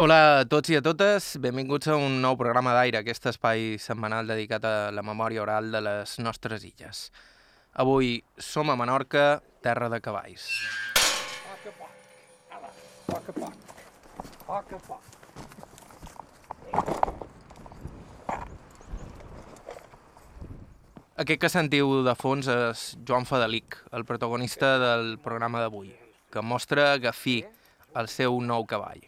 Hola a tots i a totes, benvinguts a un nou programa d'Aire, aquest espai setmanal dedicat a la memòria oral de les nostres illes. Avui som a Menorca, terra de cavalls. Poc a poc. Ala, poc a poc. Poc a poc. Aquest que sentiu de fons és Joan Fadelic, el protagonista del programa d'avui, que mostra Gafí, el seu nou cavall.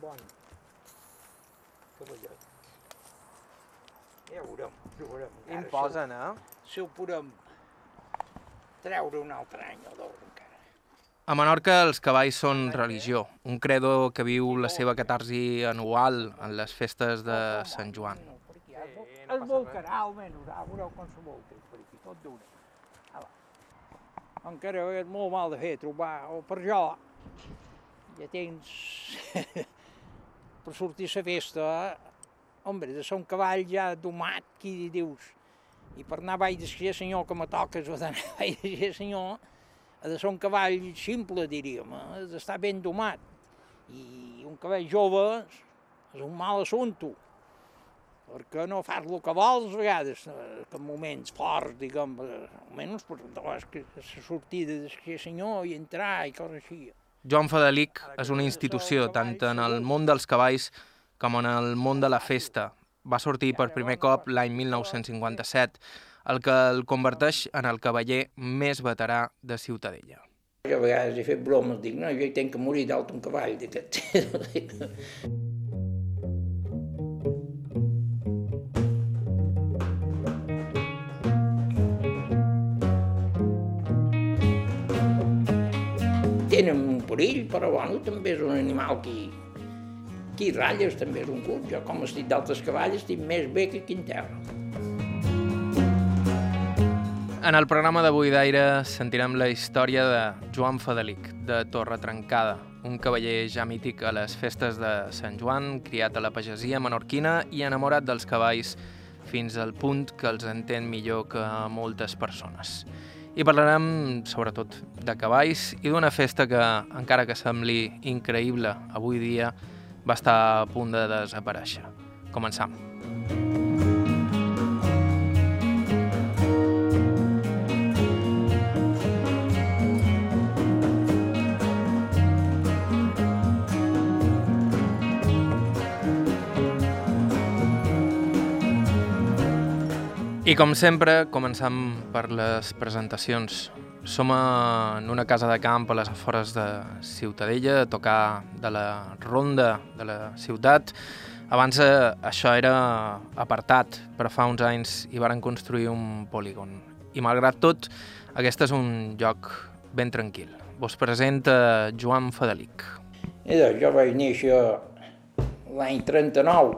Bon. Cavallet. Ja ho veurem, ja ho veurem. Encara Imposen, eh? Si, si ho podem treure un altre any o dos encara. A Menorca els cavalls són religió, un credo que viu la seva catarsi anual en les festes de Sant Joan. Passa volcarà almenys, ja veureu com se volca per aquí, tot d'una. Ala. Encara és molt mal de fer trobar, o per jo, ja tens per sortir a la festa, home, de ser un cavall ja domat, qui dius, i per anar a Vall d'Esquer, senyor, que me toques, o d'anar a Vall d'Esquer, senyor, ha de ser un cavall simple, diríem, eh? ha d'estar ben domat. I un cavall jove és un mal assumpte, perquè no fas el que vols a vegades, que en moments forts, diguem, almenys per la sortida d'Esquer, senyor, i entrar i coses així. Joan Fadelic és una institució tant en el món dels cavalls com en el món de la festa. Va sortir per primer cop l'any 1957, el que el converteix en el cavaller més veterà de Ciutadella. Jo a vegades he fet bromes, dic, no, jo hi tenc que morir dalt un cavall d'aquest. Tenen un perill, però bueno, també és un animal que, que ratlles, també és un cul. Jo, com estic d'altres cavalls, estic més bé que terra. En el programa d'avui d'Aire sentirem la història de Joan Fadelic, de Torre Trencada, un cavaller ja mític a les festes de Sant Joan, criat a la pagesia menorquina i enamorat dels cavalls fins al punt que els entén millor que moltes persones. I parlarem, sobretot, de cavalls i d'una festa que, encara que sembli increïble avui dia, va estar a punt de desaparèixer. Començam. I com sempre, començam per les presentacions. Som en una casa de camp a les afores de Ciutadella, a tocar de la ronda de la ciutat. Abans eh, això era apartat, però fa uns anys hi varen construir un polígon. I malgrat tot, aquest és un lloc ben tranquil. Vos presenta Joan Fadelic. Mira, jo vaig néixer l'any 39,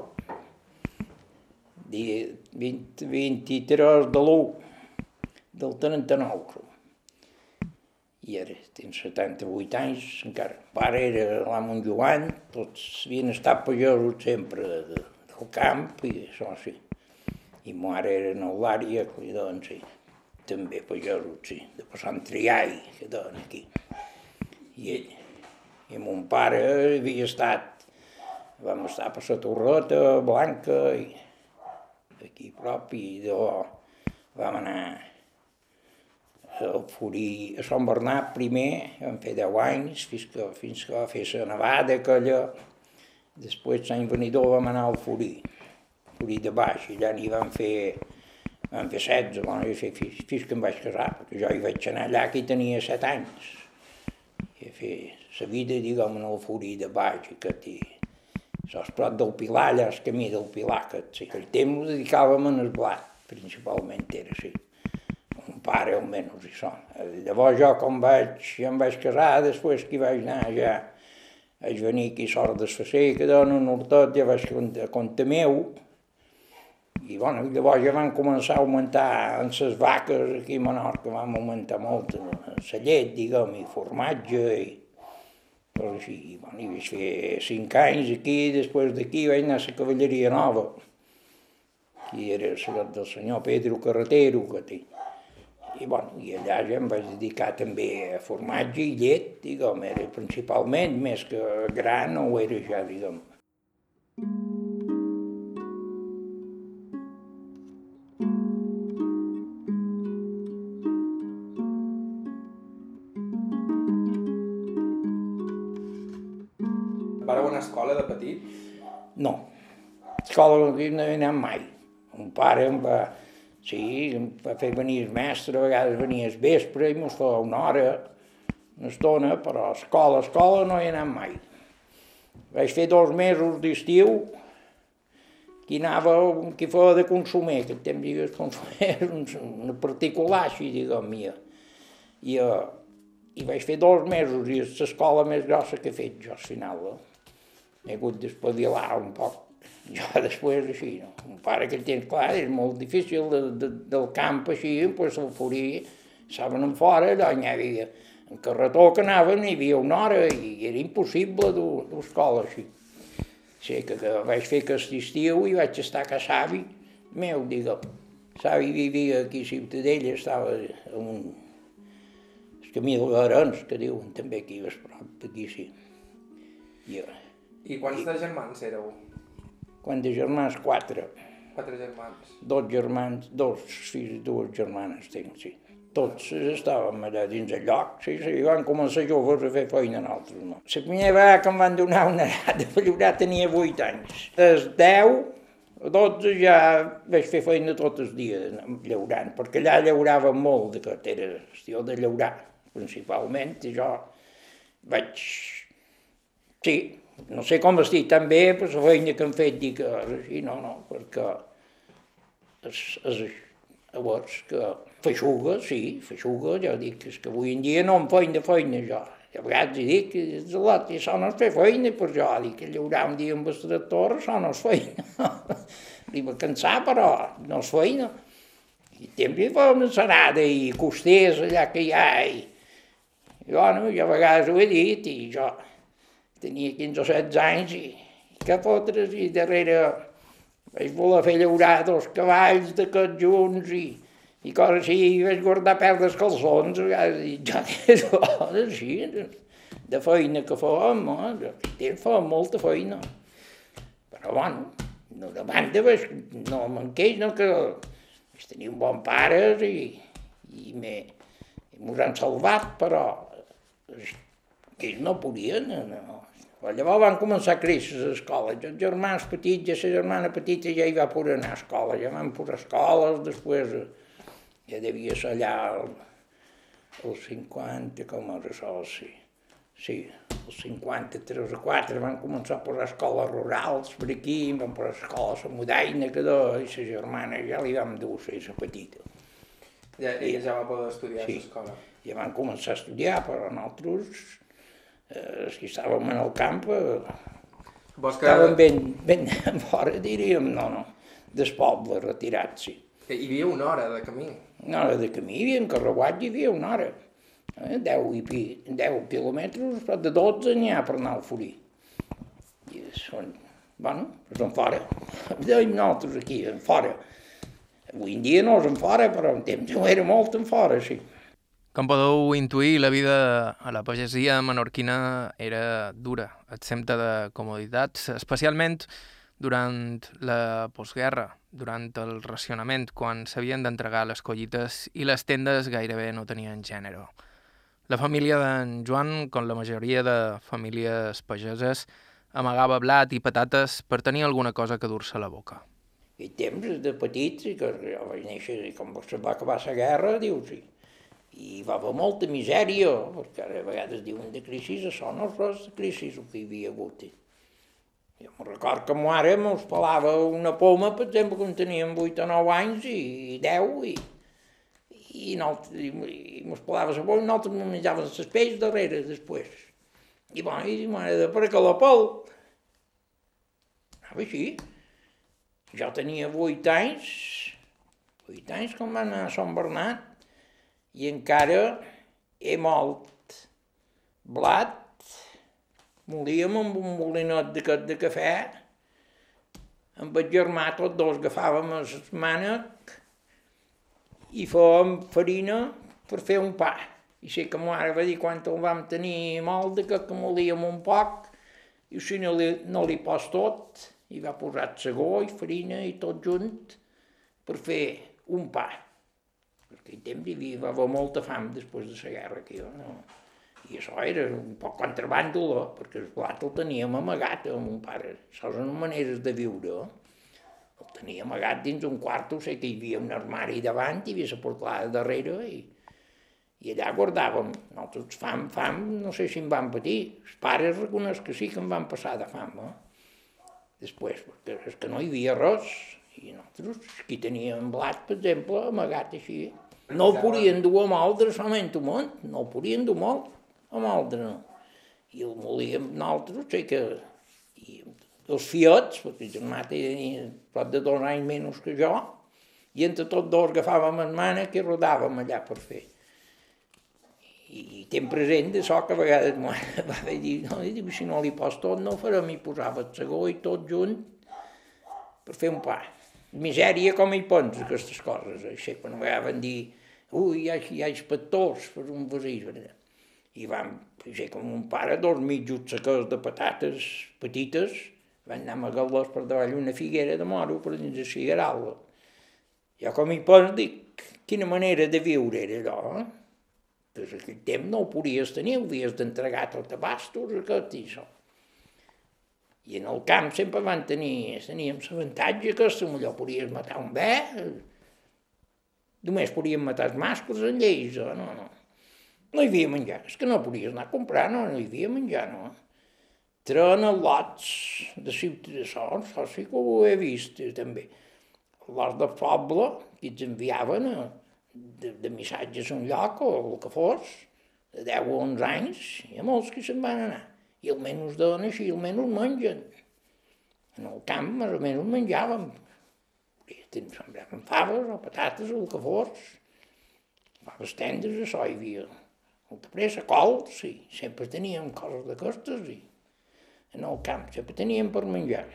di- 20, 23 de l'1 del 39, crec. I ara tinc 78 anys, encara. Pare era l'amo en Joan, tots havien estat pagesos sempre de, de, del camp i això sí. I ma mare era n'Eulària, que deuen sí. També pagesos, sí, de Sant Triai, que deuen aquí. I ell, i mon pare havia estat, vam estar per la Torreta, Blanca, i aquí prop, i de vam anar a Furí, a Sant Bernat primer, vam fer 10 anys, fins que, fins que va fer la nevada aquella, després l'any venidor vam anar al Furí, Furí de baix, i allà n'hi vam fer, vam fer 16, bueno, jo fins, fins que em vaig casar, perquè jo hi vaig anar allà que tenia 7 anys i a fer la vida, diguem, en el furí de baix, que té sos prop del Pilar, allà el camí del Pilar, que sí, aquell temps ho dedicàvem en el blat, principalment era així. Un pare almenys i son. Llavors jo, com vaig, ja em vaig casar, després que hi vaig anar ja, vaig venir aquí a Sort d'Esfacer, que dona un hortot, ja vaig compte, compte meu, i bueno, llavors ja van començar a augmentar en les vaques aquí a Menorca, vam augmentar molt la llet, diguem, i formatge, i coses així. I, bueno, i vaig fer cinc anys aquí, després d'aquí vaig anar a la cavalleria nova, que era la del senyor Pedro Carretero, que té. I, bueno, i allà ja em vaig dedicar també a formatge i llet, diguem, era principalment, més que gran o era ja, diguem. Vareu una escola de petit? No, escola no he anat mai. Un pare em va, sí, va fer venir el mestre, a vegades venia al vespre i mos feia una hora, una estona, però a escola, a escola no he anat mai. Vaig fer dos mesos d'estiu, que anava, que feia de consumer, que temps digues consumer, una particular així, diguem, mia. I, uh, I vaig fer dos mesos i és l'escola més grossa que he fet jo al final. Eh? He hagut d'espavilar un poc. Jo després així, no? Un pare que tens clar, és molt difícil de, de, del camp així, pues el foria, estaven en fora, allò hi havia en carretó que anaven, hi havia una hora i era impossible dur l'escola així. Sé que, que vaig fer aquest estiu i vaig estar a Savi meu, digue'm. Savi vivia aquí a Ciutadella, estava a un el camí de Garons, que diuen també aquí a prop d'aquí, sí. I, I quants de germans éreu? Quan de germans, quatre. Quatre germans. Dos germans, dos fills, dues germanes tinc, sí. Tots estàvem allà dins el lloc, sí, sí, van començar joves a fer feina nosaltres, no. La primera vegada que em van donar una edat de llaurar tenia vuit anys. Des 10 a 12 ja vaig fer feina tots els dies llaurant, perquè allà llaurava molt, de que era qüestió de llaurar, principalment, i jo vaig... Sí, no sé com estic tan bé, però la feina que hem fet dic és així, no, no, perquè és, és llavors que feixuga, sí, feixuga, jo dic, és que avui en dia no em feina feina jo. I a vegades hi dic, és lot, i això no és fer feina per jo, dic que llaurar un dia amb el tractor, això no és feina. Li va cansar, però no és feina. I també fa una serada i costers allà que hi ha, i, i bueno, jo a vegades ho he dit, i jo tenia 15 o 16 anys i, i què fotres, i darrere vaig voler fer llaurar dos cavalls d'aquests junts i, i coses així, i vaig guardar perdre els calçons, i jo és coses així, de feina que fèiem, eh? temps fèiem molta feina. Però bueno, no de banda, vaig, no me'n no, que vaig tenir un bon pare i, i mos han salvat, però ells no podien, no. Però llavors van començar a créixer a l'escola. Els germans petits, ja la germana petita ja hi va poder anar a escola, ja van posar escoles, després ja devia ser allà el, el 50, com era això, sí. Sí, els 53 o 4 van començar a posar escoles rurals per aquí, van posar escoles a Mudaina, que do, i la germana ja li vam dur, sí, la petita. Ja, ella ja va poder estudiar Sí. a l'escola. Ja van començar a estudiar, però nosaltres, els que estàvem en el camp, eh, Vols que, estàvem ben, ben fora, diríem, no, no, del poble, retirats, sí. que hi havia una hora de camí? Una hora de camí, hi havia en Carreguat, hi havia una hora. Eh? 10, i pi, 10 quilòmetres, però de 12 n'hi ha per anar al Furí. I són, bueno, són fora. Dèiem nosaltres aquí, en fora. Avui en dia no és en fora, però en temps ho era molt en fora, sí. Com podeu intuir, la vida a la pagesia menorquina era dura, exempta de comoditats, especialment durant la postguerra, durant el racionament, quan s'havien d'entregar les collites i les tendes gairebé no tenien gènere. La família d'en Joan, com la majoria de famílies pageses, amagava blat i patates per tenir alguna cosa que dur-se a la boca. I temps de petit, que jo vaig néixer i com se va acabar la guerra, dius, i, i va haver molta misèria, perquè ara a vegades diuen de crisi, això no és res de crisi el que hi havia hagut. Jo me'n record que ma mare mos pelava una poma, per exemple, quan teníem 8 o 9 anys i 10, i, i, i, i mos pelava la poma i nosaltres ens menjàvem les peix darrere, després. I bueno, i ma mare de per què la pel? Anava així. Jo tenia 8 anys, 8 anys quan va anar a Sant Bernat, i encara he molt blat, molíem amb un molinet d'aquest de cafè, amb el germà tots dos agafàvem el mànec i fèiem farina per fer un pa. I sé que ma mare va dir quan el vam tenir molde que, que molíem un poc i si no li, no li pos tot, i va posar segó i farina i tot junt per fer un pa. En temps hi havia, va haver molta fam després de la guerra aquí, no? I això era un poc contrabàndol, eh? perquè el plat el teníem amagat amb un pare. Això són maneres de viure. El tenia amagat dins un quarto, sé que hi havia un armari davant, hi havia la portalada darrere i, i allà guardàvem. Nosaltres fam, fam, no sé si en van patir. Els pares reconeix que sí que en van passar de fam, eh? Després, perquè és que no hi havia res. I nosaltres, aquí teníem blat, per exemple, amagat així. No ho podien dur a moldre solament un munt, no ho podien dur molt a moldre, no. I el molíem nosaltres, sé que... I els fiots, perquè el germà tenia prop de dos anys menys que jo, i entre tots dos agafàvem en mana que rodàvem allà per fer i ten present d'això que a vegades m'ho va dir, no, i diu, si no li pos tot no ho farem, i posava el segó i tot junt per fer un pa. Misèria com hi pons, aquestes coses, així, quan van dir, ui, hi ha, hi ha inspectors per un vasís, i vam, així, com un pare, dos mitjos seques de patates petites, van anar a Galós per davall una figuera de moro per dins de cigaral. Jo com hi pons dic, quina manera de viure era allò, eh? Des aquell temps no ho podies tenir, ho havies d'entregar tot a bastos, aquest i això. I en el camp sempre van tenir, teníem l'avantatge que si millor podies matar un bé, només podíem matar els mascles en lleis, no, no. No hi havia menjar, és que no podies anar a comprar, no, no hi havia menjar, no. Treuen lots de sort, això sí que ho he vist també. Lots de poble que ens enviaven a, de, de missatges a un lloc o el que fos, de 10 o 11 anys, hi ha molts que se'n van anar. I almenys donen així, almenys mengen. En el camp, més o menys menjàvem. Sembraven faves o patates o el que fos. Faves tendres, això hi havia. Molta pressa, cols, sí. Sempre teníem coses d'aquestes i en el camp sempre teníem per menjar.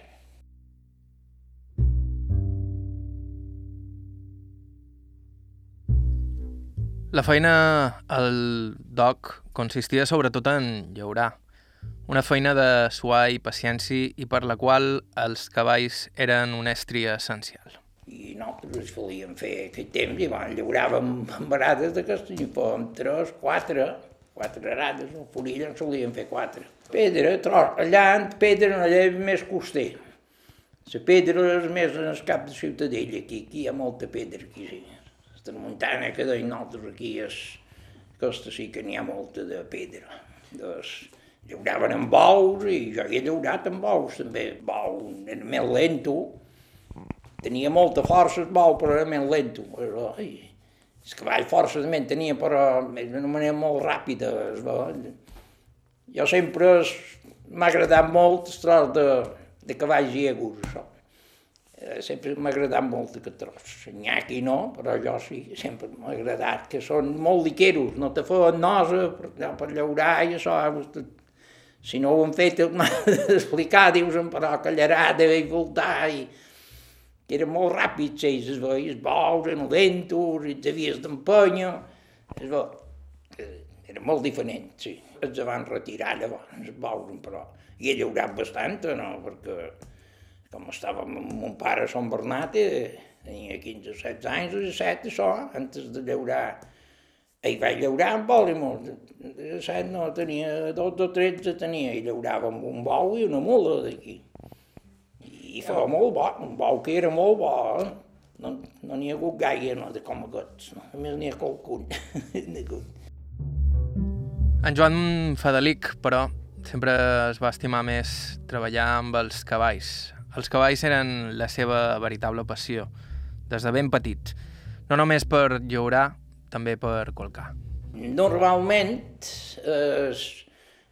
La feina al DOC consistia sobretot en llaurar, una feina de suar i paciència i per la qual els cavalls eren un estri essencial. I nosaltres volíem fer aquell temps i bueno, llauràvem amb arades d'aquestes i fèiem tres, quatre, quatre arades, el forill en solíem fer quatre. Pedra, tros, allà en pedra no hi ha més coster. La pedra és més en el cap de Ciutadella, aquí, aquí hi ha molta pedra, aquí sí tramuntana que deien nosaltres aquí és, aquesta sí que n'hi ha molta de pedra. Doncs, llauraven amb bous i jo he llaurat amb bous també. Bou era més lento, tenia molta força el bou però era més lento. Però, ai, el cavall força també en tenia però d'una manera molt ràpida. Jo sempre m'ha agradat molt el tros de, de cavalls i egus, això. Eh, sempre m'ha agradat molt aquest tros. Nyaki no, però jo sí, sempre m'ha agradat, que són molt liqueros, no te feien nosa per, per llaurar i això. Si no ho han fet, m'ha d'explicar, dius, però callarada i voltar, i que eren molt ràpids, ells, es veies bous, eren lentos, i els havies d'empènyer, es veu, era molt diferent, sí. Els van retirar llavors, bous, però hi he llaurat bastant, no?, perquè com estàvem amb mon pare a Sant Bernat, eh, tenia 15 o 16 anys, o 17, això, antes de llaurar. Ell vaig llaurar amb molt. de 17 no, tenia 12 o 13 tenia, i llaurava amb un bou i una mula d'aquí. I feia molt bo, un bou que era molt bo, eh? no n'hi no ha hagut gaire, no, de com aquests, no? a més n'hi ha qualcun. en Joan Fadelic, però, sempre es va estimar més treballar amb els cavalls, els cavalls eren la seva veritable passió, des de ben petits. No només per llaurar, també per colcar. Normalment eh,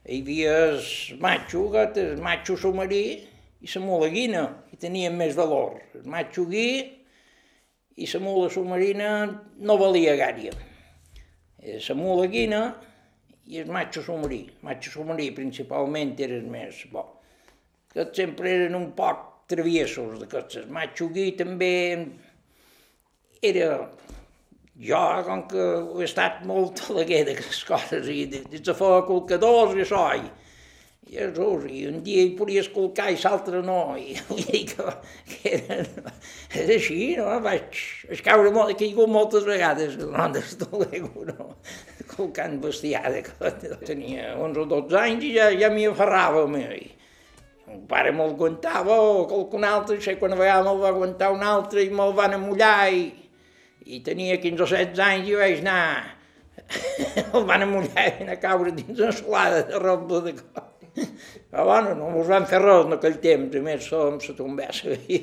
hi havia el matxo, el matxo submarí i la mula guina, i tenien més valor. El matxo guí i la mula submarina no valia gaire. La eh, mula guina i el matxo submarí. El matxo submarí principalment era el més bo. Que sempre eren un poc traviesos d'aquestes. Matxugui també era Jo, com que he estat molt a la guerra d'aquestes coses, i des de fer colcadors i això, i, Jesús, i un dia hi podies colcar i l'altre no, i vull dir que, que era, és així, no? Vaig, vaig caure molt, he caigut moltes vegades, no, des de l'ego, no? colcant bestiada, que tenia 11 o 12 anys i ja, ja m'hi aferrava mi. El pare me'l aguantava, o qualcun altre, sé quan a vegades me'l va aguantar un altre i me'l van amullar i, i tenia 15 o 16 anys i vaig anar, el van amullar i anar a caure dins una solada de roba de cor. Però bueno, no mos van fer res en aquell temps, només som la tombessa i,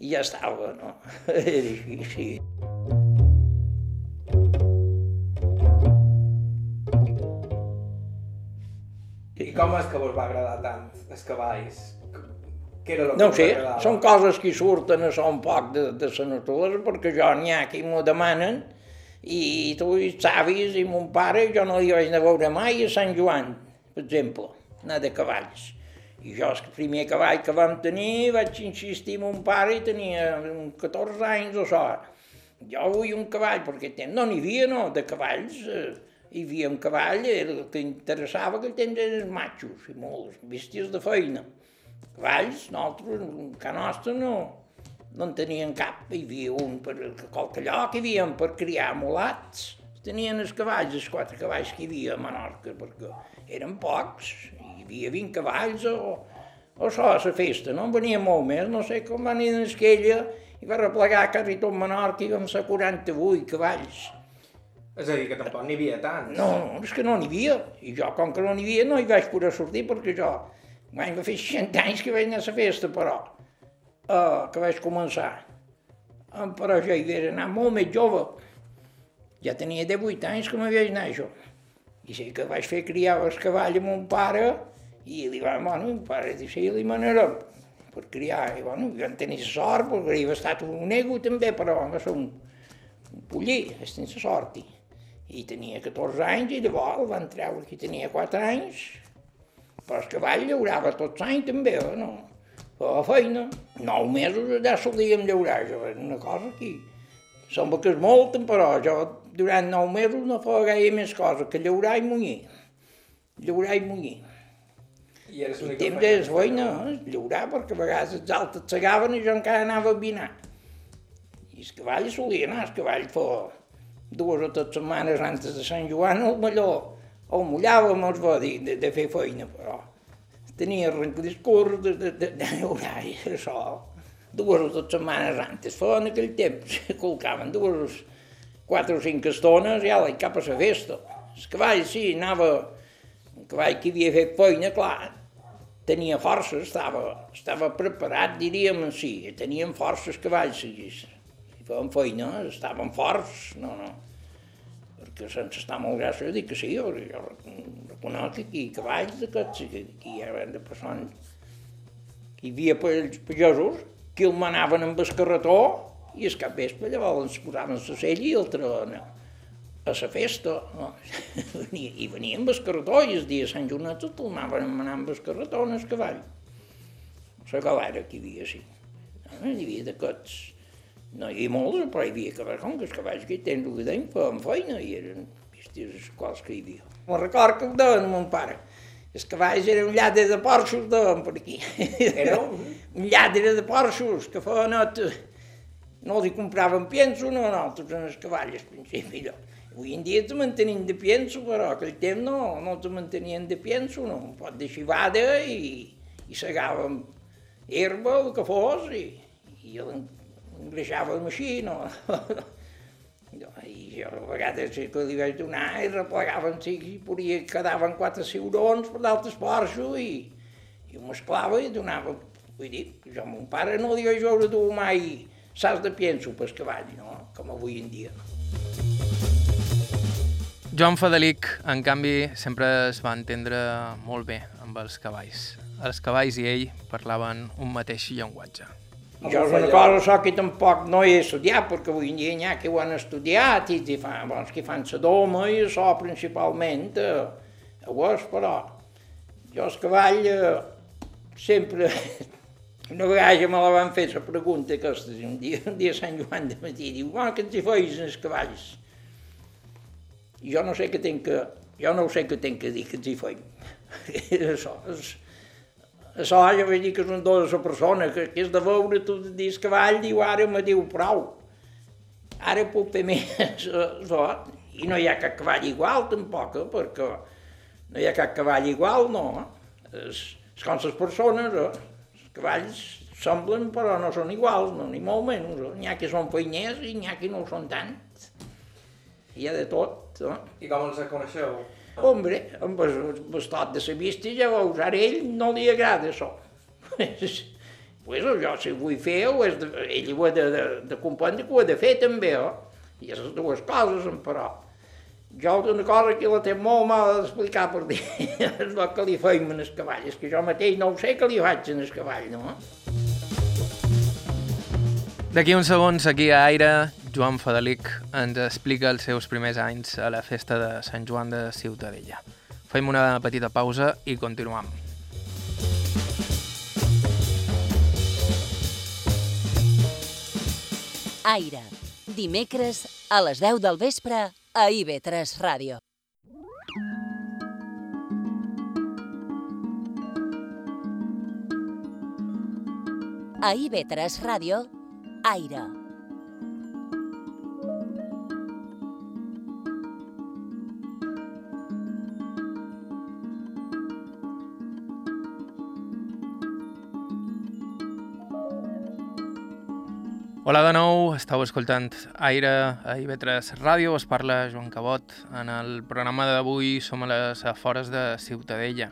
i ja estava, no? Era així, sí. I com és que vos va agradar tant els cavalls? Què era el que No sé, són coses que surten a un poc de, de la naturalesa, perquè jo n'hi ha qui m'ho demanen, i tu i els avis i mon pare, jo no li vaig anar a veure mai a Sant Joan, per exemple, anar de cavalls. I jo, el primer cavall que vam tenir, vaig insistir amb mon pare i tenia uns 14 anys o so. Jo vull un cavall, perquè temps no n'hi havia, no, de cavalls. Eh, hi havia un cavall, era el que interessava que temps eren matxos, i molts, bèsties de feina. Cavalls, nosaltres, en ca nostre, no, no en tenien cap. Hi havia un per qualque lloc, hi havia per criar mulats. Tenien els cavalls, els quatre cavalls que hi havia a Menorca, perquè eren pocs, hi havia 20 cavalls o, o això a la festa, no en venia molt més, no sé com van ir a Esquella i va replegar quasi tot Menorca i vam ser 48 cavalls. És a dir, que tampoc n'hi havia tants. No, no, és que no n'hi havia. I jo, com que no n'hi havia, no hi vaig poder sortir perquè jo vaig va fer 60 anys que vaig anar a la festa, però, uh, que vaig començar. Uh, però jo hi vaig anar molt més jove. Ja tenia 18 anys que m'hi vaig anar, jo. I sé que vaig fer criar el cavall amb mon pare i li va, bueno, mon pare diu, sí, li manera per criar. I bueno, jo en tenia sort, perquè havia estat un nego també, però va ser un, un poller, sense sort. I, tenia 14 anys i llavors el van treure que tenia 4 anys, però el cavall llaurava tots l'any també, eh, no? Feia feina. 9 mesos allà solíem llaurar, això era una cosa que sembla que és molt, però jo durant 9 mesos no feia gaire més cosa que llaurar i munyir. Llaurar i munyir. I I temps és feina, eh? llaurar, perquè a vegades els altres segaven i jo encara anava a vinar. I el cavall solia anar, el cavall feia dues o tres setmanes antes de Sant Joan, el malló, el mullàvem, els va dir, de, de fer feina, però tenia renclis curts de, de, de, de llaurar i això. Dues o tres setmanes antes, feia en aquell temps, colcaven dues, quatre o cinc estones i ala, i cap a la festa. El cavall, sí, anava, un cavall que havia fet feina, clar, tenia força, estava, estava preparat, diríem en si, tenien forces cavalls, si, feien feina, estaven forts, no, no. Perquè sense estar molt gràcies, jo dic que sí, jo, jo reconec que aquí cavalls d'aquests, que aquí hi havia de persones, hi havia pagesos que el manaven amb el carretó i el cap vespre llavors ens posaven la sella i el treuen a la festa. No? Venia- I venien amb el carretó i el dia de Sant Joanet el tornaven a manar amb el carretó en el cavall. La galera que hi havia, sí. No, hi havia d'aquests... No hi havia molts, però hi havia cavalls, com que els cavalls que hi tenen el que feien feina i eren bèsties els quals que hi havia. Me'n record que ho deien a mon pare. Els cavalls eren un lladre de porxos, deien per aquí. Era un? lladre de porxos que feien net... No hi compraven pienso, no, nosaltres en els cavalls, al principi. No. Avui en dia te mantenien de pienso, però aquell temps no, no te mantenien de pienso, no. Un pot de xivada i, i segàvem herba, el que fos, i, i l'engreixàvem així, no. I jo a vegades sí que li vaig donar i replegaven, sí, i podia, quedaven quatre ciurons per d'altres porxo i, i ho mesclava i donava, vull dir, jo a mon pare no li vaig veure dur mai saps de pienso pel cavall, no? com avui en dia. Joan Fadelic, en canvi, sempre es va entendre molt bé amb els cavalls. Els cavalls i ell parlaven un mateix llenguatge. I jo és una cosa això que tampoc no he estudiat, perquè avui en dia n'hi ha que ho han estudiat i que fan, bons, que fan la doma i això principalment, eh, ho és, però jo el cavall eh, sempre Una vegada me la van fer la pregunta aquesta, un dia, un dia Sant Joan de matí, diu, oh, que ens hi feis els cavalls? Jo no sé què tenc que, jo no sé què tenc que dir que ens hi feim. això, és, això jo vaig dir que és un dos de la persona, que, que és de veure tu dis cavall, diu, ara me diu prou. Ara puc fer més, això, i no hi ha cap cavall igual tampoc, eh, perquè no hi ha cap cavall igual, no. És, és com les persones, eh? Cavalls semblen però no són iguals, no, ni molt menys. N'hi ha que són feiners i n'hi ha que no ho són tant. Hi ha de tot. Eh? I com els coneixeu? Hombre, amb el bastot de la vista ja veus, ara ell no li agrada això. pues jo si vull fer, ho és de, ell ho ha de, de, de comprendre que ho ha de fer també, eh? I les dues coses, però jo una cosa que la té molt mal d'explicar per dir, és el que li feim en el cavall, és que jo mateix no ho sé que li faig en el cavall, no? D'aquí uns segons, aquí a Aire, Joan Fadelic ens explica els seus primers anys a la festa de Sant Joan de Ciutadella. Fem una petita pausa i continuem. Aire, dimecres a les 10 del vespre a IB3 Ràdio. A IB3 Ràdio, Aire. Hola de nou, estàu escoltant Aire a IB3 Ràdio, es parla Joan Cabot. En el programa d'avui som a les afores de Ciutadella,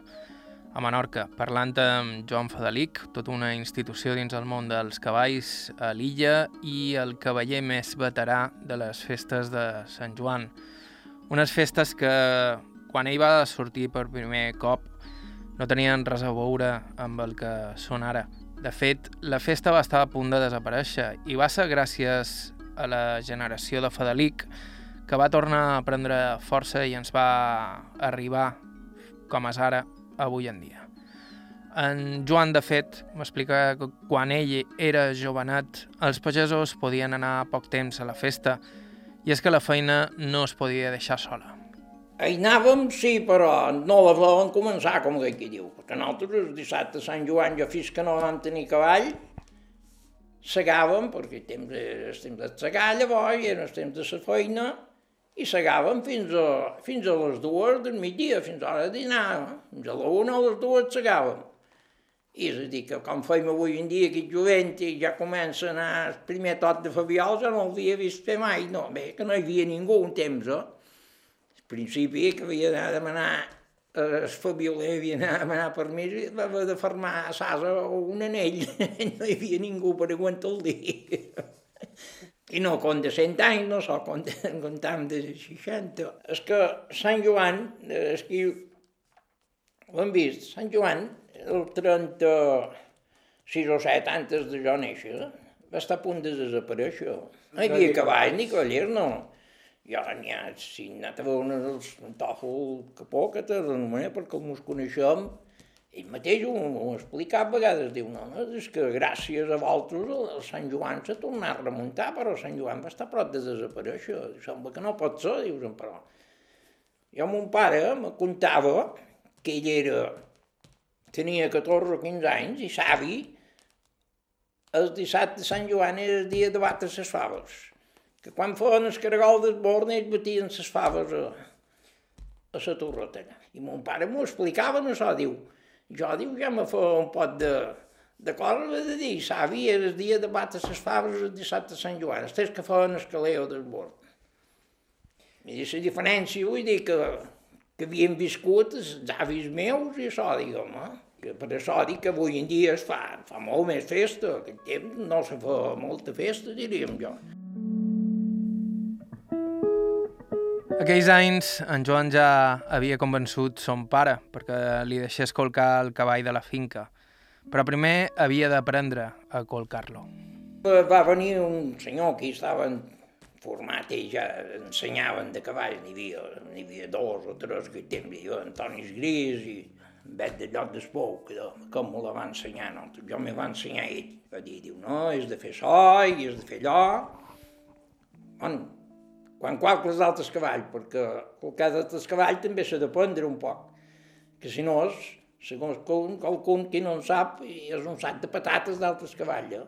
a Menorca, parlant amb Joan Fadelic, tota una institució dins el món dels cavalls a l'illa i el cavaller més veterà de les festes de Sant Joan. Unes festes que, quan ell va sortir per primer cop, no tenien res a veure amb el que són ara. De fet, la festa va estar a punt de desaparèixer i va ser gràcies a la generació de Fadelic que va tornar a prendre força i ens va arribar, com és ara, avui en dia. En Joan, de fet, m'explica que quan ell era jovenat, els pagesos podien anar poc temps a la festa i és que la feina no es podia deixar sola. Hi anàvem, sí, però no la volem començar, com que aquí diu, perquè nosaltres el dissabte de Sant Joan, jo fins que no vam tenir cavall, segàvem, perquè temps, el temps de segar llavors, era el temps de la feina, i segàvem fins a, fins a les dues del migdia, fins a l'hora de dinar, fins a la una o les dues segàvem. I és a dir, que com feim avui en dia aquest jovent i ja comença a anar el primer tot de Fabiol, jo no l'havia vist fer mai, no, bé, que no hi havia ningú un temps, eh? Principi que havia d'anar a demanar eh, el Fabioler havia d'anar a demanar permís i va haver de fermar a Sasa un anell. no hi havia ningú per aguantar el dia. I no com de 100 anys, no so, comptam de 60. És que Sant Joan, eh, és que ho hem vist, Sant Joan, el 36 o 7 antes de jo néixer, va estar a punt de desaparèixer. No hi havia cavall ni cavallers, no ja n'hi ha, si n'ha a veure els Tòfol Capó, que te renomena perquè com ens coneixem, ell mateix ho, ho explica a vegades, diu, no, no, és que gràcies a vosaltres el Sant Joan s'ha tornat a remuntar, però el Sant Joan va estar a prop de desaparèixer, sembla que no pot ser, dius, però... Jo, mon pare me contava que ell era, tenia 14 o 15 anys i savi, el dissabte de Sant Joan era el dia de batre les faves que quan feien el caragol d'esborn ells batien les faves a, a la torreta. I mon pare m'ho explicava, no això, diu, jo, diu, ja me fa un pot de, de cosa de dir, savi, era el dia de batre les faves el dissabte de Sant Joan, els que feien el caleo d'esborn. I la diferència, vull dir que, que havien viscut els avis meus i això, diguem, eh? que per això dic que avui en dia es fa, fa molt més festa, aquest temps no se fa molta festa, diríem jo. Aquells anys, en Joan ja havia convençut son pare perquè li deixés colcar el cavall de la finca, però primer havia d'aprendre a colcar-lo. Va venir un senyor que estava format i ja ensenyaven de cavall, n'hi havia, havia dos o tres que temps, jo, Antoni Gris i vez de lloc d'espou, que com me la va ensenyar, no? jo me va ensenyar ell. Va dir, diu, no, és de fer so i és de fer allò. Bueno, quan qualques altres cavalls, perquè el cas d'altres cavalls també s'ha d'aprendre un poc, que si no és, segons qualcun, qualcun qui no en sap, és un sac de patates d'altres cavalls. Eh?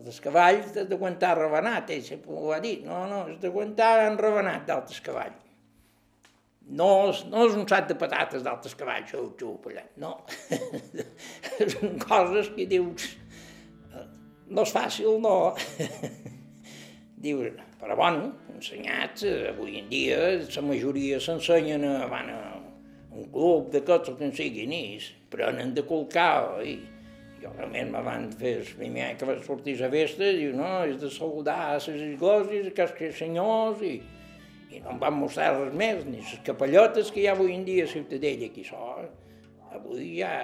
Els cavalls has d'aguantar rebenat, ell sempre ho va dir. No, no, has d'aguantar rebenat d'altres cavalls. No no és un sac de patates d'altres cavalls, això ho xupa no. Són coses que dius, no és fàcil, no. Diu, però bueno, ensenyats, avui en dia la majoria s'ensenyen a, van a un club de tots el que en siguin i prenen de colcar i jo realment me van fer el primer any que vaig sortir a festa, diu, no, és de saludar a les esglésies, que els senyors, i, i no em van mostrar res més, ni les capellotes que hi ha avui en dia a Ciutadella, aquí això, avui ja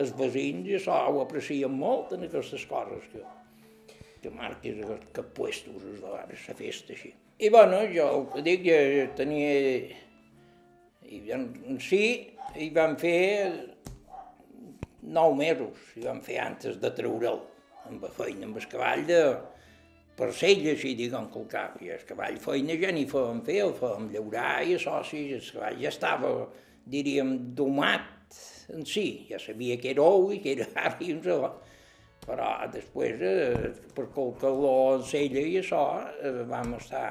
els veïns això ho aprecien molt en aquestes coses que, que marques que puestos es de la festa així. I bueno, jo el que dic, ja tenia... I en si hi van fer nou mesos, hi van fer antes de treure'l, amb la feina, amb el cavall de per sella, així, diguem, que el cap. I el cavall feina ja ni fèiem fer, el fèiem llaurar i això, sí, el cavall ja estava, diríem, domat en si, ja sabia que era ou i que era avi, això, però després, eh, per el calor en sella i això, eh, vam estar,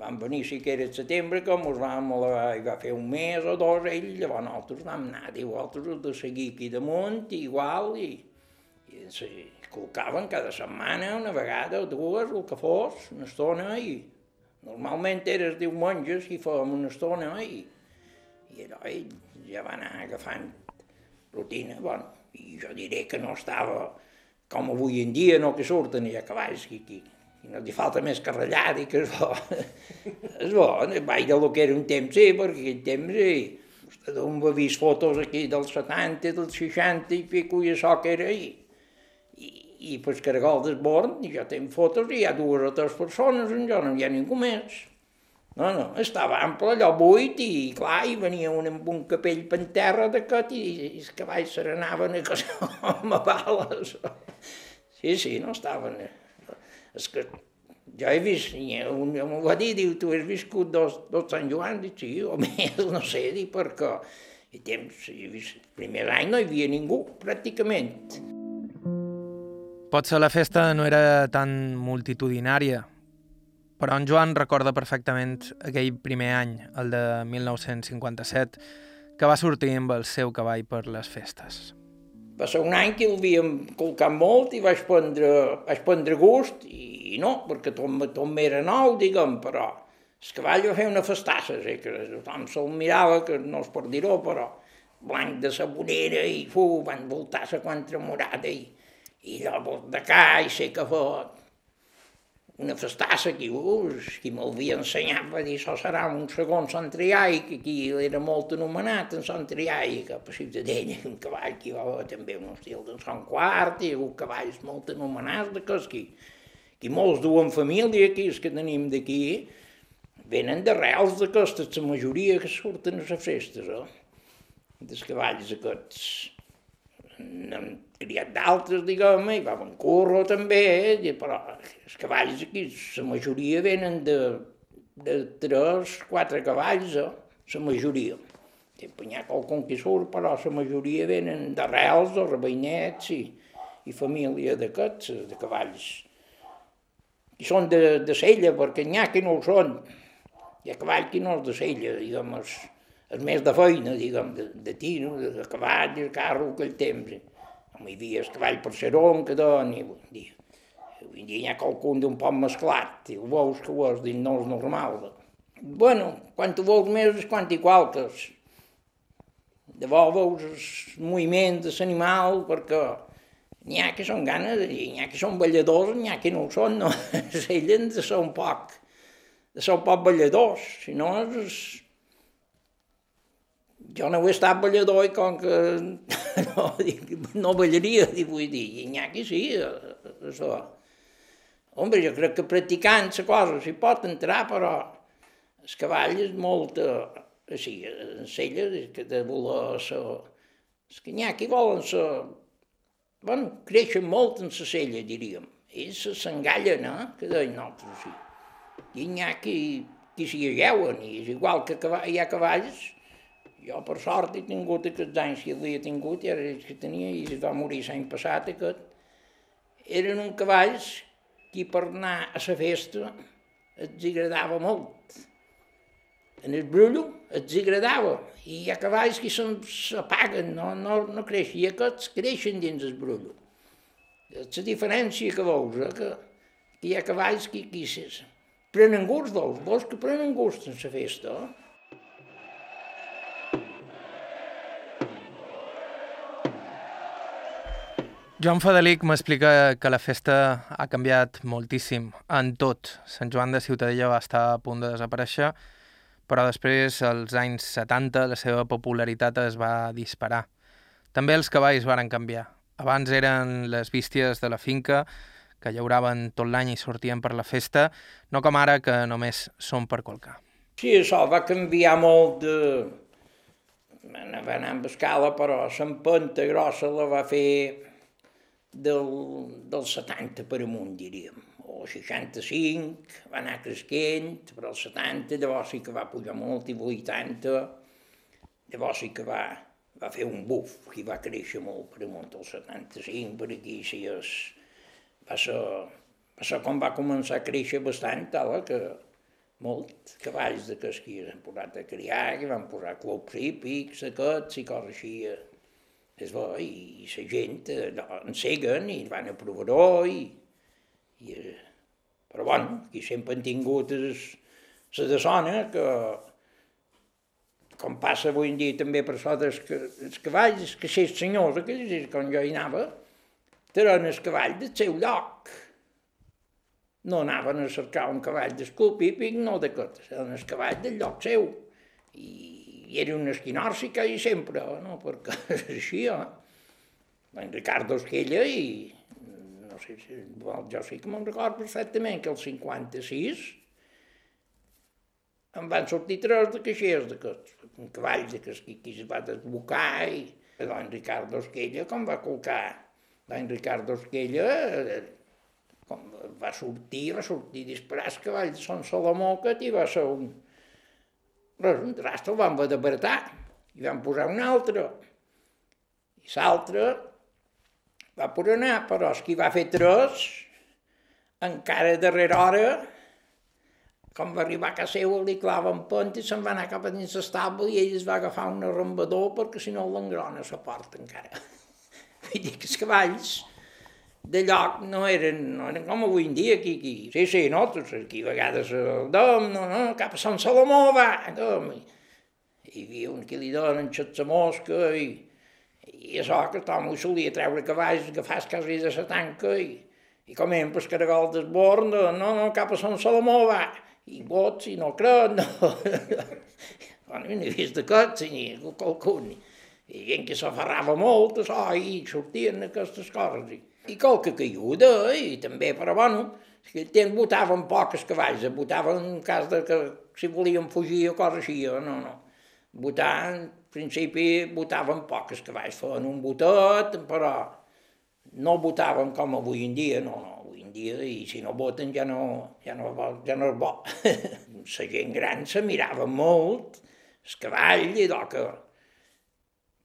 vam venir, sí que era el setembre, com us vam, la, hi va fer un mes o dos, ell, llavors nosaltres vam anar, diu, altres de seguir aquí damunt, igual, i, i se colcaven cada setmana, una vegada o dues, el que fos, una estona, i normalment era els diumenges i fèiem una estona, i, i allò, ell ja va anar agafant rutina, bueno, i jo diré que no estava com avui en dia, no que surten i a cavalls, que, que, que no li falta més carrellar i que és bo. és bo, vaig de lo que era un temps, sí, perquè aquell temps, sí, vostè d'on va vist fotos aquí dels 70, dels 60 i pico i això que era ahir. I, i pel cargol d'esborn, i jo tinc fotos i hi ha dues o tres persones, en jo no hi ha ningú més. No, no, estava ample, allò buit, i clar, i venia un amb un capell per terra d'aquest, i, i els cavalls se n'anaven a casa amb bales. Sí, sí, no estaven... És que jo he vist, un m'ho va dir, diu, tu has viscut dos, dos Sant Joan? Dic, sí, o més, no sé, dic, perquè i temps, he vist, el primer any no hi havia ningú, pràcticament. Potser la festa no era tan multitudinària, però en Joan recorda perfectament aquell primer any, el de 1957, que va sortir amb el seu cavall per les festes. Va ser un any que el havíem colcat molt i vaig prendre, vaig prendre gust, i no, perquè tot, tot m'era nou, diguem, però el cavall va fer una festassa, sí, que tothom se'l mirava, que no es per dir-ho, però blanc de sabonera i fu, van voltar la contra morada i, i allò de ca i sé que fot una festassa que, us, qui m'havia ensenyat va dir això serà un segon Sant Triai, que aquí era molt anomenat en Sant Triai, que a Ciutadella, un cavall que va haver també un estil de Sant Quart, i un cavalls molt anomenats de cos que, que molts duen família aquí, els que tenim d'aquí, venen d'arrels d'aquestes, la majoria que surten a les festes, eh? dels cavalls aquests n'hem criat d'altres, diguem, i va en curro també, eh? però els cavalls aquí, la majoria venen de, de tres, quatre cavalls, eh? la majoria. Hi ha qualcun que surt, però la majoria venen d'arrels o rebeinets i, i família d'aquests, de cavalls. I són de, de sella, perquè n'hi ha que no ho són. Hi ha cavalls que no és de sella, diguem, és més de feina, diguem, de, de tiro, de cavall, de carro, aquell temps. No hi havia el cavall per ser on, que doni, en dia. Avui dia hi ha qualcun d'un poc mesclat, i el veus que ho és, no és normal. Bueno, quan tu veus més és quan igual que és. De bo veus el moviment de l'animal, perquè n'hi ha que són ganes, n'hi ha que són balladors, n'hi ha que no ho són, no? Ellen de ser un poc, de ser un poc balladors, si no és jo no he estat ballador i com que no, no ballaria, vull dir, i n'hi ha que sí, això. Home, jo crec que practicant la cosa s'hi pot entrar, però el cavall és molt, així, en celles, que de voler ser És que n'hi ha qui volen ser... Bueno, creixen molt en la cella, diríem. Ells s'engallen, eh? Que deien nosaltres, sí. I n'hi ha qui, qui s'hi ageuen, i és igual que hi ha cavalls. Jo, per sort, he tingut aquests anys que havia tingut, i ara és que tenia, i es va morir l'any passat, aquest. Eren uns cavalls que per anar a la festa els agradava molt. En el brullo els agradava, i hi ha cavalls que s'apaguen, no, no, no creixen, i aquests creixen dins el brullo. La diferència que veus, eh, que, que hi ha cavalls que, que prenen gust, veus, veus que prenen gust en la festa. Eh? Joan Fadelic m'explica que la festa ha canviat moltíssim en tot. Sant Joan de Ciutadella va estar a punt de desaparèixer, però després, als anys 70, la seva popularitat es va disparar. També els cavalls varen canviar. Abans eren les bísties de la finca, que llauraven tot l'any i sortien per la festa, no com ara, que només són per colcar. Sí, això va canviar molt de... Va anar amb escala, però l'empenta grossa la va fer del, del 70 per amunt, diríem, o 65, va anar cresquent, però el 70 llavors sí que va pujar molt, i 80, llavors sí que va, va fer un buf, i va créixer molt per amunt. Del 75, per aquí sí és, va ser, va ser com va començar a créixer bastant, tal, que molt cavalls de que s'han posat a criar, que van posar clubs hípics, aquests i coses així, es bo, i la gent eh, enseguen i van a provaró i, i eh, però bueno, aquí sempre han tingut la de sona que com passa avui en dia també per això dels els cavalls, que ser senyors, que és quan jo hi anava, tenen el cavall del seu lloc. No anaven a cercar un cavall d'escup hípic, no d'aquest, eren el cavall del lloc seu. I i era una esquinòrsica i sempre, no? perquè és així, eh? En Ricardo Esquella i no sé si, bueno, jo sí que me'n recordo perfectament que el 56 em van sortir tres de caixers d'aquests, un cavall de que, que es va desbocar i en Ricardo Esquella com va colcar l'any Ricardo Esquella eh, com va sortir, va sortir disparar el cavall de Son Salomó que i va ser un, Res, un trasto el vam haver d'apartar i vam posar un altre. I l'altre va per anar, però el que va fer tres, encara darrere hora, com va arribar a casa seva, li clava en pont i se'n va anar cap a dins l'estable i ell es va agafar un arrambador perquè si no l'engrona la porta encara. Vull dir que els cavalls de lloc no eren, no eren com avui en dia aquí, aquí. Sí, sí, nosaltres aquí a vegades el dom, no, no, cap a Sant Salomó va, dom. Hi havia un que li donen xats a mosca i, i això que tothom ho solia treure cavalls, agafar quasi de la tanca i, i com hem pel caragol d'esborn, no, no, no, cap a Sant Salomó va, i bots, i no crec, no. bueno, n'he vist d'aquests, ni qualcun, i gent que s'aferrava molt, això, i sortien aquestes coses. I, i qualque caiguda, i també, però bueno, que temps votaven pocs cavalls, votaven en cas de que si volien fugir o cosa així, no, no. Votar, en principi, votaven pocs cavalls, feien un votat, però no votaven com avui en dia, no, no, avui en dia, i si no voten ja no, ja no, ja no és bo. La gent gran se mirava molt, el cavall, i que,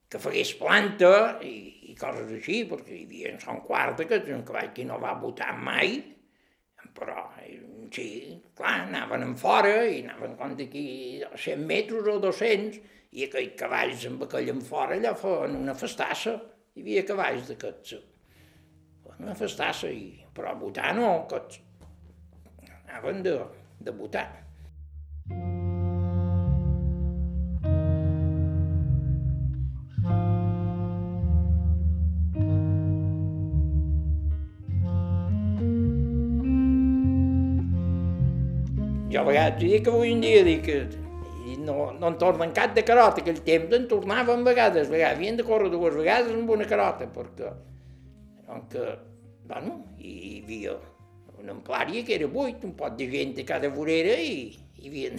que fegués planta, i, i coses així, perquè hi havia en Son Quarta, que és un cavall que no va votar mai, però sí, clar, anaven en fora i anaven com d'aquí 100 metres o 200 i aquells cavalls amb aquell en fora allà feien una festassa. Hi havia cavalls d'aquests. Una festassa, i, però votar no, aquests anaven de, de votar. Vegades dic que avui en dia dic que i no, no en tornen cap de carota, aquell temps en tornaven vegades, vegades, havien de córrer dues vegades amb una carota, perquè, que, bueno, hi havia una amplària que era buit, un pot de gent a cada vorera i hi havia...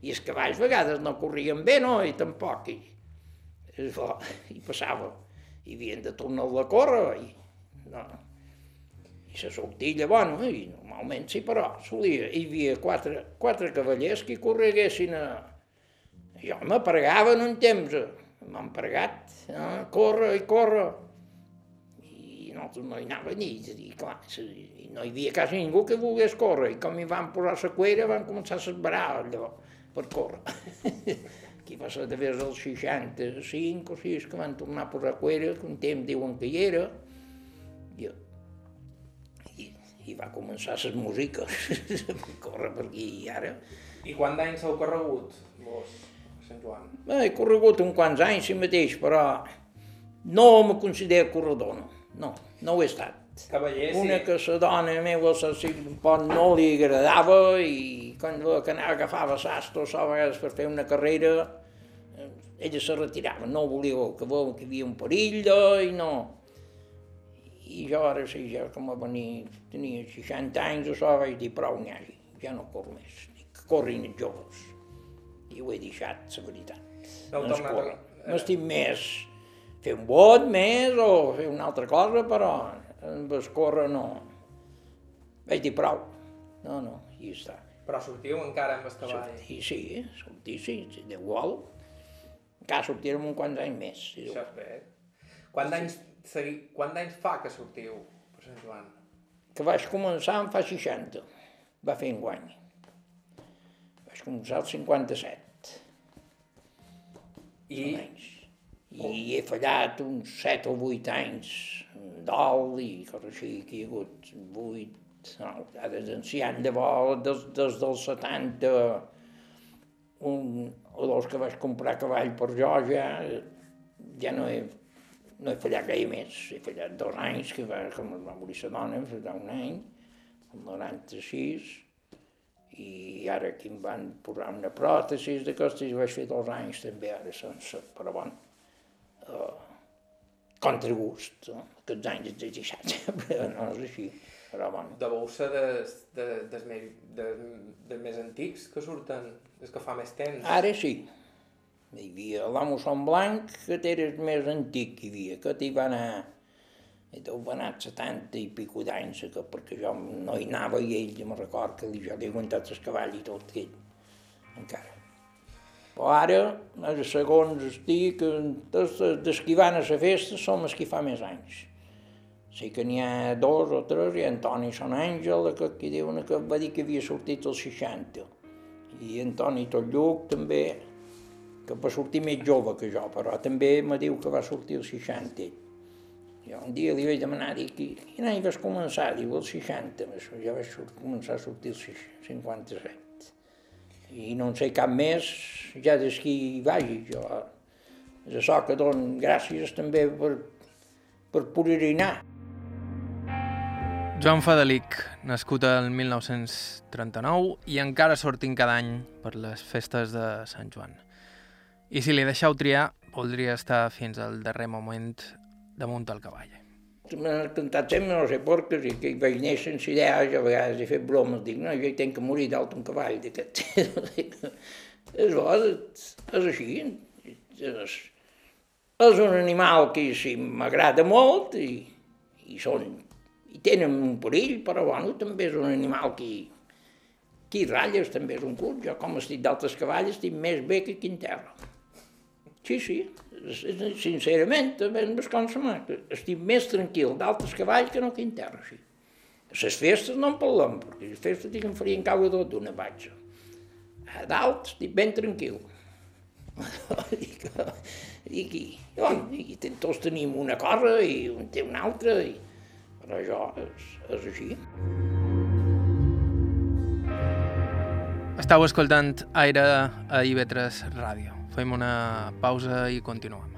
I els cavalls vegades no corrien bé, no? I tampoc. I és bo, i passava. I havien de tornar a córrer, i, no, i la sortilla, bueno, i normalment sí, però solia, hi havia quatre, quatre cavallers que correguessin a... Jo m'apregava un temps, m'han pregat, eh? corre i corre. I nosaltres no hi anava ni, i clar, no hi havia quasi ningú que volgués córrer, i com hi van posar la cuera van començar a esbarar allò per córrer. Aquí va ser d'haver dels 65 o 6 que van tornar a posar cuera, que un temps diuen que hi era, i, i, va començar les músiques, córrer per aquí i ara. I quant d'anys heu corregut, vos, a Sant Joan? Bé, he corregut uns quants anys si mateix, però no me considero corredor, no. No, no ho he estat. Cavaller, sí. Una que la dona meva la pot no li agradava i quan veia que anava agafava sasto a vegades per fer una carrera, eh, ella se retirava, no volia que veu que hi havia un perill i no. I jo ara sí, ja com a venir, tenia 60 anys o so, vaig dir prou n'hi ja no corro més, ni que corrin els joves. I ho he deixat, la veritat. No corre. M'estim més fer un bot més o fer una altra cosa, però amb el córrer no. Vaig dir prou. No, no, i està. Però sortiu encara amb el cavall. Sí, sortir, sí, si Déu vol. Encara sortirem un quants anys més. Si Això és bé. Quant d'anys segui... quant d'anys fa que sortiu per Sant Joan? que vaig començar en fa 60, va fer enguany. Vaig començar al 57, I. I he fallat uns 7 o 8 anys dalt i coses així, que hi ha hagut 8, no, des d'ancian de vol, des, des del 70, un o dos que vaig comprar cavall per jo, ja, ja no he, no he fallat gaire més. He fallat dos anys, que va, com es va morir la dona, va fallar un any, el 96, i ara aquí em van posar una pròtesi d'aquestes i vaig fer dos anys també ara sense, però bueno, uh, contra gust, no? aquests anys de 60, però no és així, però bueno. deveu ser des, de, des, més, de, dels més antics que surten, des que fa més temps. Ara sí. Hi havia l'amo Son Blanc, que era el més antic que hi havia, que hi va anar, deu va anar 70 i pico d'anys, que perquè jo no hi anava i ell, jo me record que jo li he aguantat el cavall i tot, que ell, encara. Però ara, segons estic, des que van a la festa som els que fa més anys. Sí que n'hi ha dos o tres, i Antoni Son Àngel, que aquí diuen que va dir que havia sortit als 60. I Antoni Totlluc també, que va sortir més jove que jo, però també me diu que va sortir als 60. ell. Jo un dia li vaig demanar, dic, "I quin any vas començar? Diu, als 60. Això, jo vaig començar a sortir als 57. I no en sé cap més, ja des que hi vagi. Jo, és això que dono gràcies també per, per poder-hi anar. Joan Fadelic, nascut el 1939 i encara sortint cada any per les festes de Sant Joan. I si li deixeu triar, voldria estar fins al darrer moment damunt el cavall. M'han cantat sempre, no sé per què, i que hi vaig néixer sense idea, jo a vegades he fet bromes, dic, no, jo hi tenc que morir dalt un cavall d'aquest. és bo, és, així, és, és un animal que sí, m'agrada molt i, i són, i tenen un perill, però bueno, també és un animal que, hi ratlles, també és un curt. Jo com estic d'altres cavalls estic més bé que aquí en terra. Sí, sí, sincerament, també em descansa estic més tranquil d'altres cavalls que no aquí en terra, sí. Les festes no en parlem, perquè les festes dic que em farien caure tot d'una batxa. A dalt estic ben tranquil. dic, dic, i, bueno, i tots tenim una cosa i un té una altra, i, però això és, és així. Estau escoltant Aire a IB3 Ràdio. Fem una pausa i continuem.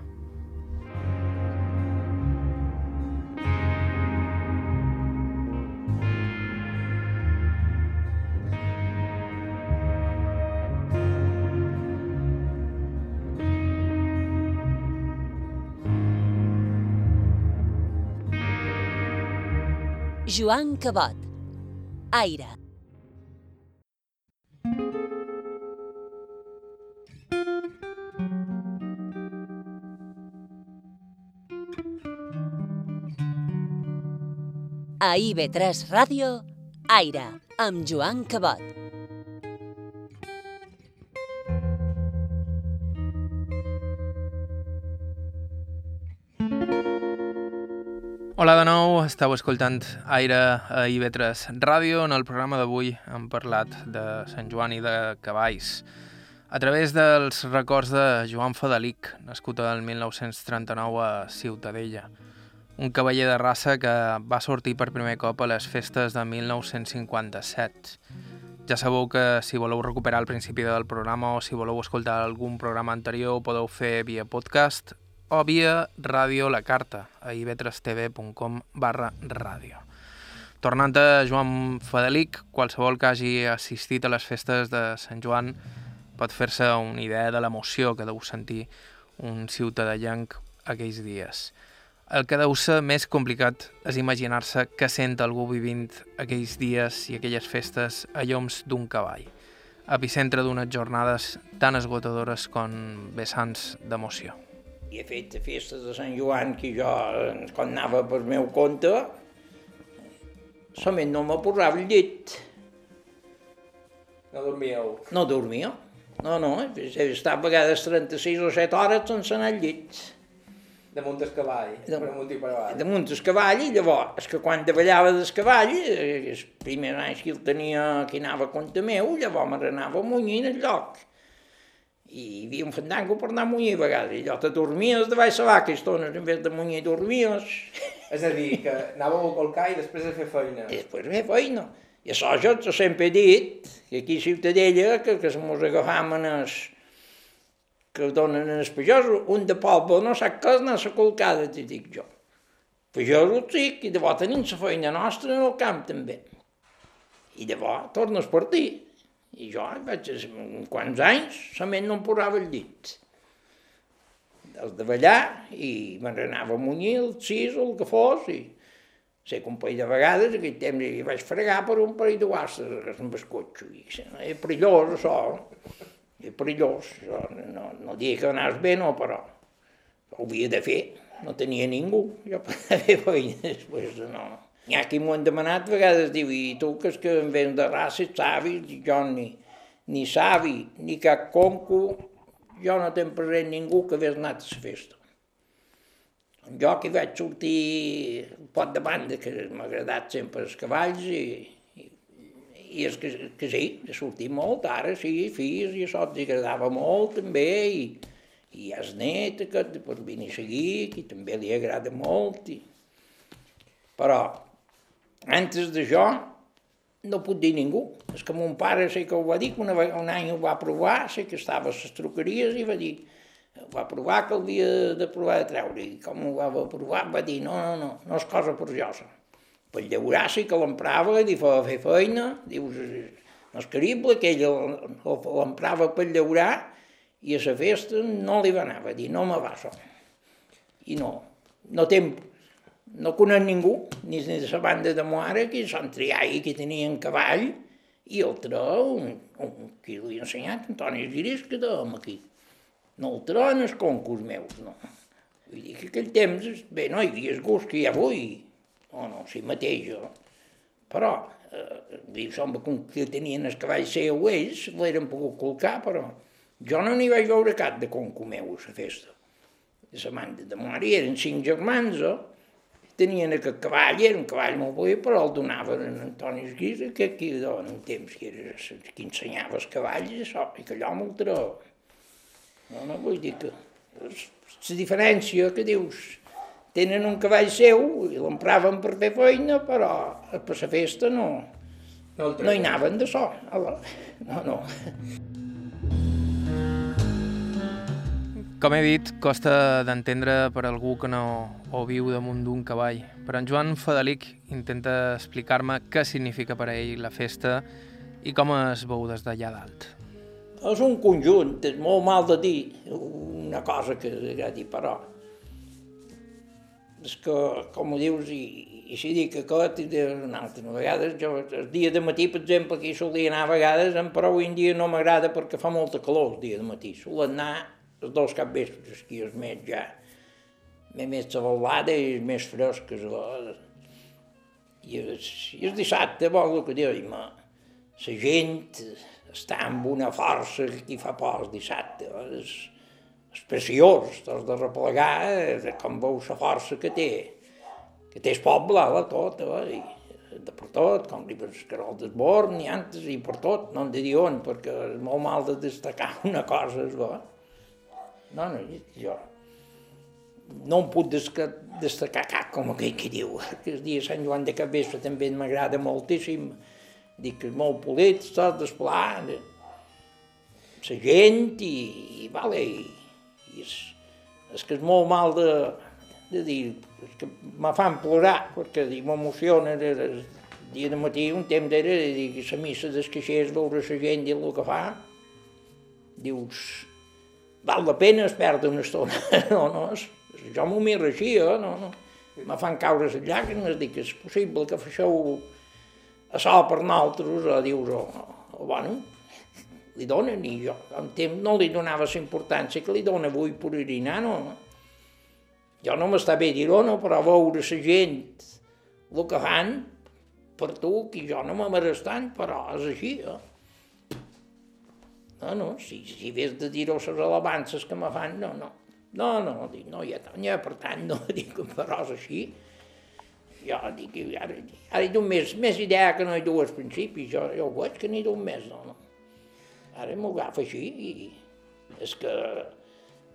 Joan Cabot. Aire. A IB3 Ràdio, Aire, amb Joan Cabot. Hola de nou, esteu escoltant Aire a IB3 Ràdio. En el programa d'avui hem parlat de Sant Joan i de cavalls. A través dels records de Joan Fadelic, nascut el 1939 a Ciutadella. Un cavaller de raça que va sortir per primer cop a les festes de 1957. Ja sabeu que si voleu recuperar el principi del programa o si voleu escoltar algun programa anterior ho podeu fer via podcast o via Ràdio La Carta a ib3tv.com barra ràdio. Tornant a Joan Fadelic, qualsevol que hagi assistit a les festes de Sant Joan pot fer-se una idea de l'emoció que deu sentir un ciutadellanc aquells dies. El que deu ser més complicat és imaginar-se que sent algú vivint aquells dies i aquelles festes a lloms d'un cavall, epicentre d'unes jornades tan esgotadores com vessants d'emoció i he fet festes de Sant Joan que jo, quan anava per meu compte, solament no me posava el llit. No dormíeu? No dormia. No, no, he estat a vegades 36 o 7 hores sense anar al llit. Damunt del cavall, De- per amunt i per avall. Damunt del cavall, i llavors, és que quan davallava del cavall, eh, els primers anys que el tenia, que anava a compte meu, llavors me n'anava a munyir el lloc. I hi havia un fandango per anar a munyir a vegades, i allò te dormies de baix la vaca, estones en vez de munyir dormies. És a dir, que anàveu a colcar i després a fer feina. I després ve feina. I això jo sempre he dit, que aquí a Ciutadella, que, que mos agafam en els que donen els pagesos, un de poble no sap què és anar a la colcada, t'hi dic jo. Pagesos sí, i de bo tenim la feina nostra en el camp també. I de bo tornes per ti. I jo vaig, uns quants anys, solament no em posava el llit. Els de ballar, i me n'anava a munyir el sis el que fos, i sé que un parell de vegades, aquell temps, hi vaig fregar per un parell de guastres amb el cotxe. I és perillós, això. És perillós. No, no dic que anaves bé, no, però ho havia de fer. No tenia ningú. Jo per fer feina després de no. N'hi ha qui m'ho han demanat, a vegades diu, i tu que és que en vens de raça savi, i jo ni, ni savi, ni cap conco, jo no tenc present ningú que hagués anat a la festa. Jo que vaig sortir un pot de banda, que m'ha agradat sempre els cavalls, i, i, i és que, que sí, he sortit molt, ara sí, fills, i això els agradava molt també, i, i hi ha el net, que per venir a seguir, que també li agrada molt, i... però antes d'això no puc dir ningú. És que mon pare sé que ho va dir, que una, un any ho va provar, sé que estava a les truqueries i va dir, va provar que havia de provar de treure. I com ho va provar, va dir, no, no, no, no és cosa perjosa. Per llaurar sí que l'emprava, i fa fer feina, dius, no és creïble que ell el- el- l'emprava per llaurar i a la festa no li va anar, va dir, no me va això. I no, no té, no conec ningú, ni de la banda de Moara, que són triai, que tenien cavall, i altre, un, un qui li ha ensenyat, Antoni Giris, que dèiem aquí. No el tron els concurs meus, no. Vull dir que aquell temps, bé, no hi havia el gust que hi ha avui, no, no, sí mateix. Però, eh, diu, sembla com que tenien el cavall seu ells, l'eren pogut colcar, però jo no n'hi vaig veure cap de conco meu a la festa de la banda de mare, eren cinc germans, eh? tenien aquest cavall, era un cavall molt bo, però el donaven a Antoni Esguisa, que aquí en un temps que era que ensenyava els cavalls, això, i que allò treu. No, no, vull dir que la diferència que dius, tenen un cavall seu i l'empraven per fer feina, però per la festa no, No, no hi anaven de so. No, no. Com he dit, costa d'entendre per algú que no ho viu damunt d'un cavall. Però en Joan Fadelic intenta explicar-me què significa per a ell la festa i com es veu des d'allà dalt. És un conjunt, és molt mal de dir una cosa que ja dir, però és que, com ho dius, i, i si dic aquest i de una altra, a vegades jo el dia de matí, per exemple, aquí solia anar a vegades, però avui en dia no m'agrada perquè fa molta calor el dia de matí, solen anar els dos capvespres, que és més ja, més, xavalada i és més fresques. I i el dissabte, vol el que dèiem, la gent està amb una força que fa por el dissabte. És, és preciós, t'has de replegar, eh, com veus la força que té, que té el poble, la tot, eh, de per tot, com li veus Carol d'Esborn, i antes, i per tot, no hem de dir on, perquè és molt mal de destacar una cosa, és bo. No, no, jo no em puc destacar cap, com aquell que diu, que el dia de Sant Joan de Capvespre també m'agrada moltíssim, dic que és molt polit, tot desplar, la gent i, i vale, i, i és, és que és molt mal de, de dir, és que me fan plorar, perquè m'emociona, el dia de matí, un temps d'era, que la missa dels caixers, veure la gent i el que fa, dius, val la pena es perdre una estona, no, no, és, jo m'ho miro així, eh? no, no. Me fan caure les llàgrimes, dic, és possible que feixeu a sol per nosaltres, o dius, o, o bueno, li donen, i jo en temps no li donava la importància que li dona avui per orinar, no. Jo no m'està bé dir-ho, no, però veure la gent el que fan per tu, que jo no m'amaràs tant, però és així, eh? No, no, si, si hagués de dir-ho les alabances que me fan, no, no. No, no, dic, no tant, ja, per tant, no, dic, però és així. Jo dic, ara, ara hi d'un més, més idea que no hi dues principis, jo, jo ho veig que n'hi d'un més, no, no. Ara m'ho agafa així i és que,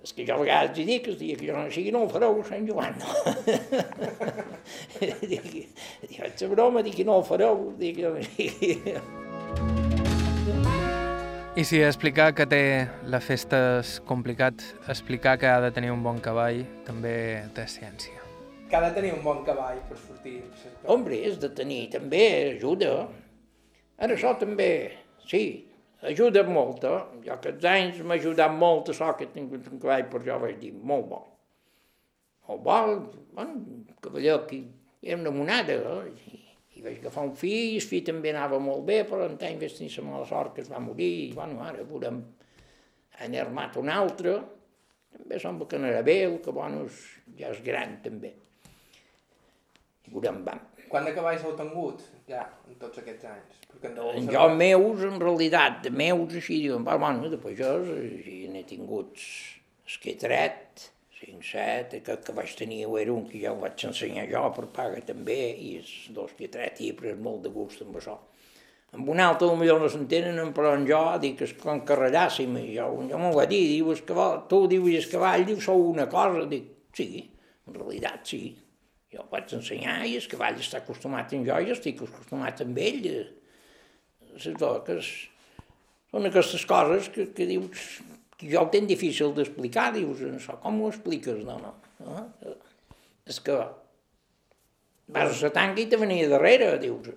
és que jo a vegades hi dic, el dia que jo no sigui no ho fareu Sant Joan, no. dic, dic, faig la broma, dic que no ho fareu, dic, jo no sigui... I si explicar que té la festa és complicat, explicar que ha de tenir un bon cavall també té ciència. Que ha de tenir un bon cavall per sortir. Hombre, és de tenir, també ajuda. Ara això també, sí, ajuda molt. Eh? Jo aquests anys m'ha ajudat molt això que he tingut un cavall, per jo vaig dir, molt bo. Molt bo, bueno, cavaller que era una monada, eh? i vaig agafar un fill, el fill també anava molt bé, però en temps vaig tenir la mala sort que es va morir, i bueno, ara veurem, han armat un altre, també sembla que n'era bé, el que bueno, ja és gran també. I veurem, vam. Quant de cavalls heu tingut, ja, en tots aquests anys? Perquè en jo meus, en realitat, de meus, així, diuen, bueno, de pagès, i n'he tingut el que he tret, 5, 7, aquest que vaig tenir era un que ja el vaig ensenyar jo per paga també, i els dos que tret i he pres molt de gust amb això. Amb un altre potser no s'entenen, però en jo dic que és com carrellàssim, i jo, jo m'ho va dir, diu, el cavall, tu dius el cavall, diu, sou una cosa, dic, sí, en realitat sí. Jo el vaig ensenyar i el cavall està acostumat amb jo i estic acostumat amb ell. És que són aquestes coses que, que dius, que jo ho tenc difícil d'explicar, dius, això com ho expliques? No, no. no? És que vas a la tanca i te venia darrere, dius.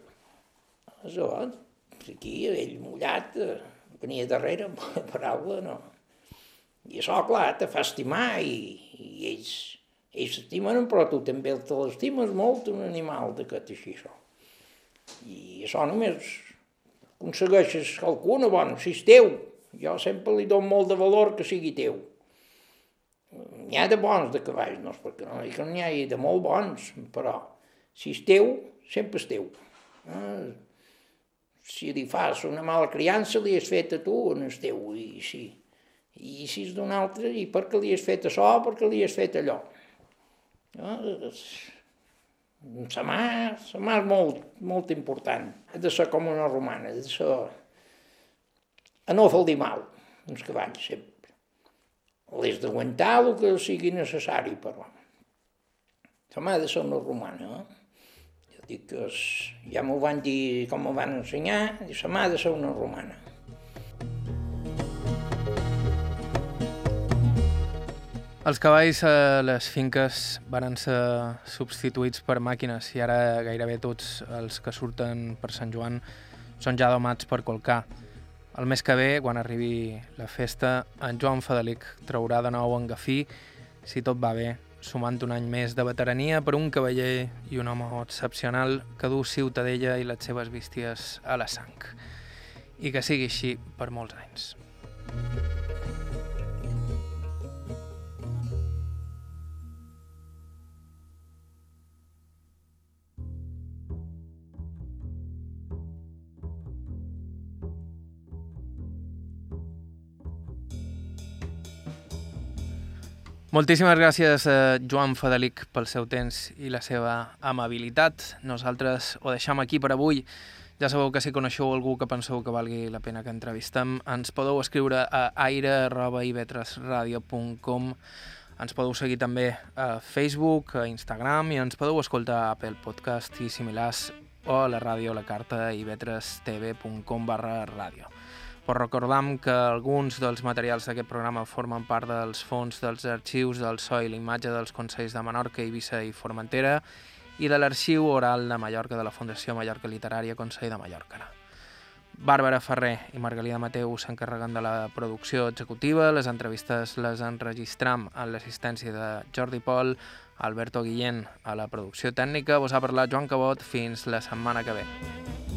Això, aquí, ell mullat, venia darrere, paraula, no. I això, clar, te fa estimar i, i ells, ells s'estimen, però tu també te l'estimes molt, un animal d'aquest així, això. I això només aconsegueixes qualcuna, bueno, si és teu, jo sempre li dono molt de valor que sigui teu. N'hi ha de bons de cavalls, no és perquè no que n'hi ha de molt bons, però si és teu, sempre és teu. Eh? Si li fas una mala criança, li has fet a tu, no és teu, i si, i si és d'un altre, i perquè li has fet això, perquè li has fet allò. Eh? La mà, és molt, molt important. De ser com una romana, de ser a no fer-li mal, uns cavalls sempre. L'és d'aguantar el que sigui necessari, però. La mà ha de ser una romana, eh? Jo dic que és, ja m'ho van dir, com m'ho van ensenyar, i la mà ha de ser una romana. Els cavalls a les finques van ser substituïts per màquines i ara gairebé tots els que surten per Sant Joan són ja domats per colcar. El mes que ve, quan arribi la festa, en Joan Fadelic traurà de nou en Gafí, si tot va bé, sumant un any més de veterania per un cavaller i un home excepcional que du Ciutadella i les seves bísties a la sang. I que sigui així per molts anys. Moltíssimes gràcies a Joan Fadelic pel seu temps i la seva amabilitat. Nosaltres ho deixam aquí per avui. Ja sabeu que si coneixeu algú que penseu que valgui la pena que entrevistem, ens podeu escriure a aire.ivetresradio.com ens podeu seguir també a Facebook, a Instagram i ens podeu escoltar a Apple Podcast i similars o a la ràdio la carta ivetrestv.com barra ràdio. Però recordam que alguns dels materials d'aquest programa formen part dels fons dels arxius del SOI, l'imatge dels Consells de Menorca, Eivissa i Formentera i de l'arxiu oral de Mallorca de la Fundació Mallorca Literària Consell de Mallorca. Bàrbara Ferrer i Margalida Mateu s'encarreguen de la producció executiva, les entrevistes les enregistram amb l'assistència de Jordi Pol, Alberto Guillén a la producció tècnica, vos ha parlat Joan Cabot, fins la setmana que ve.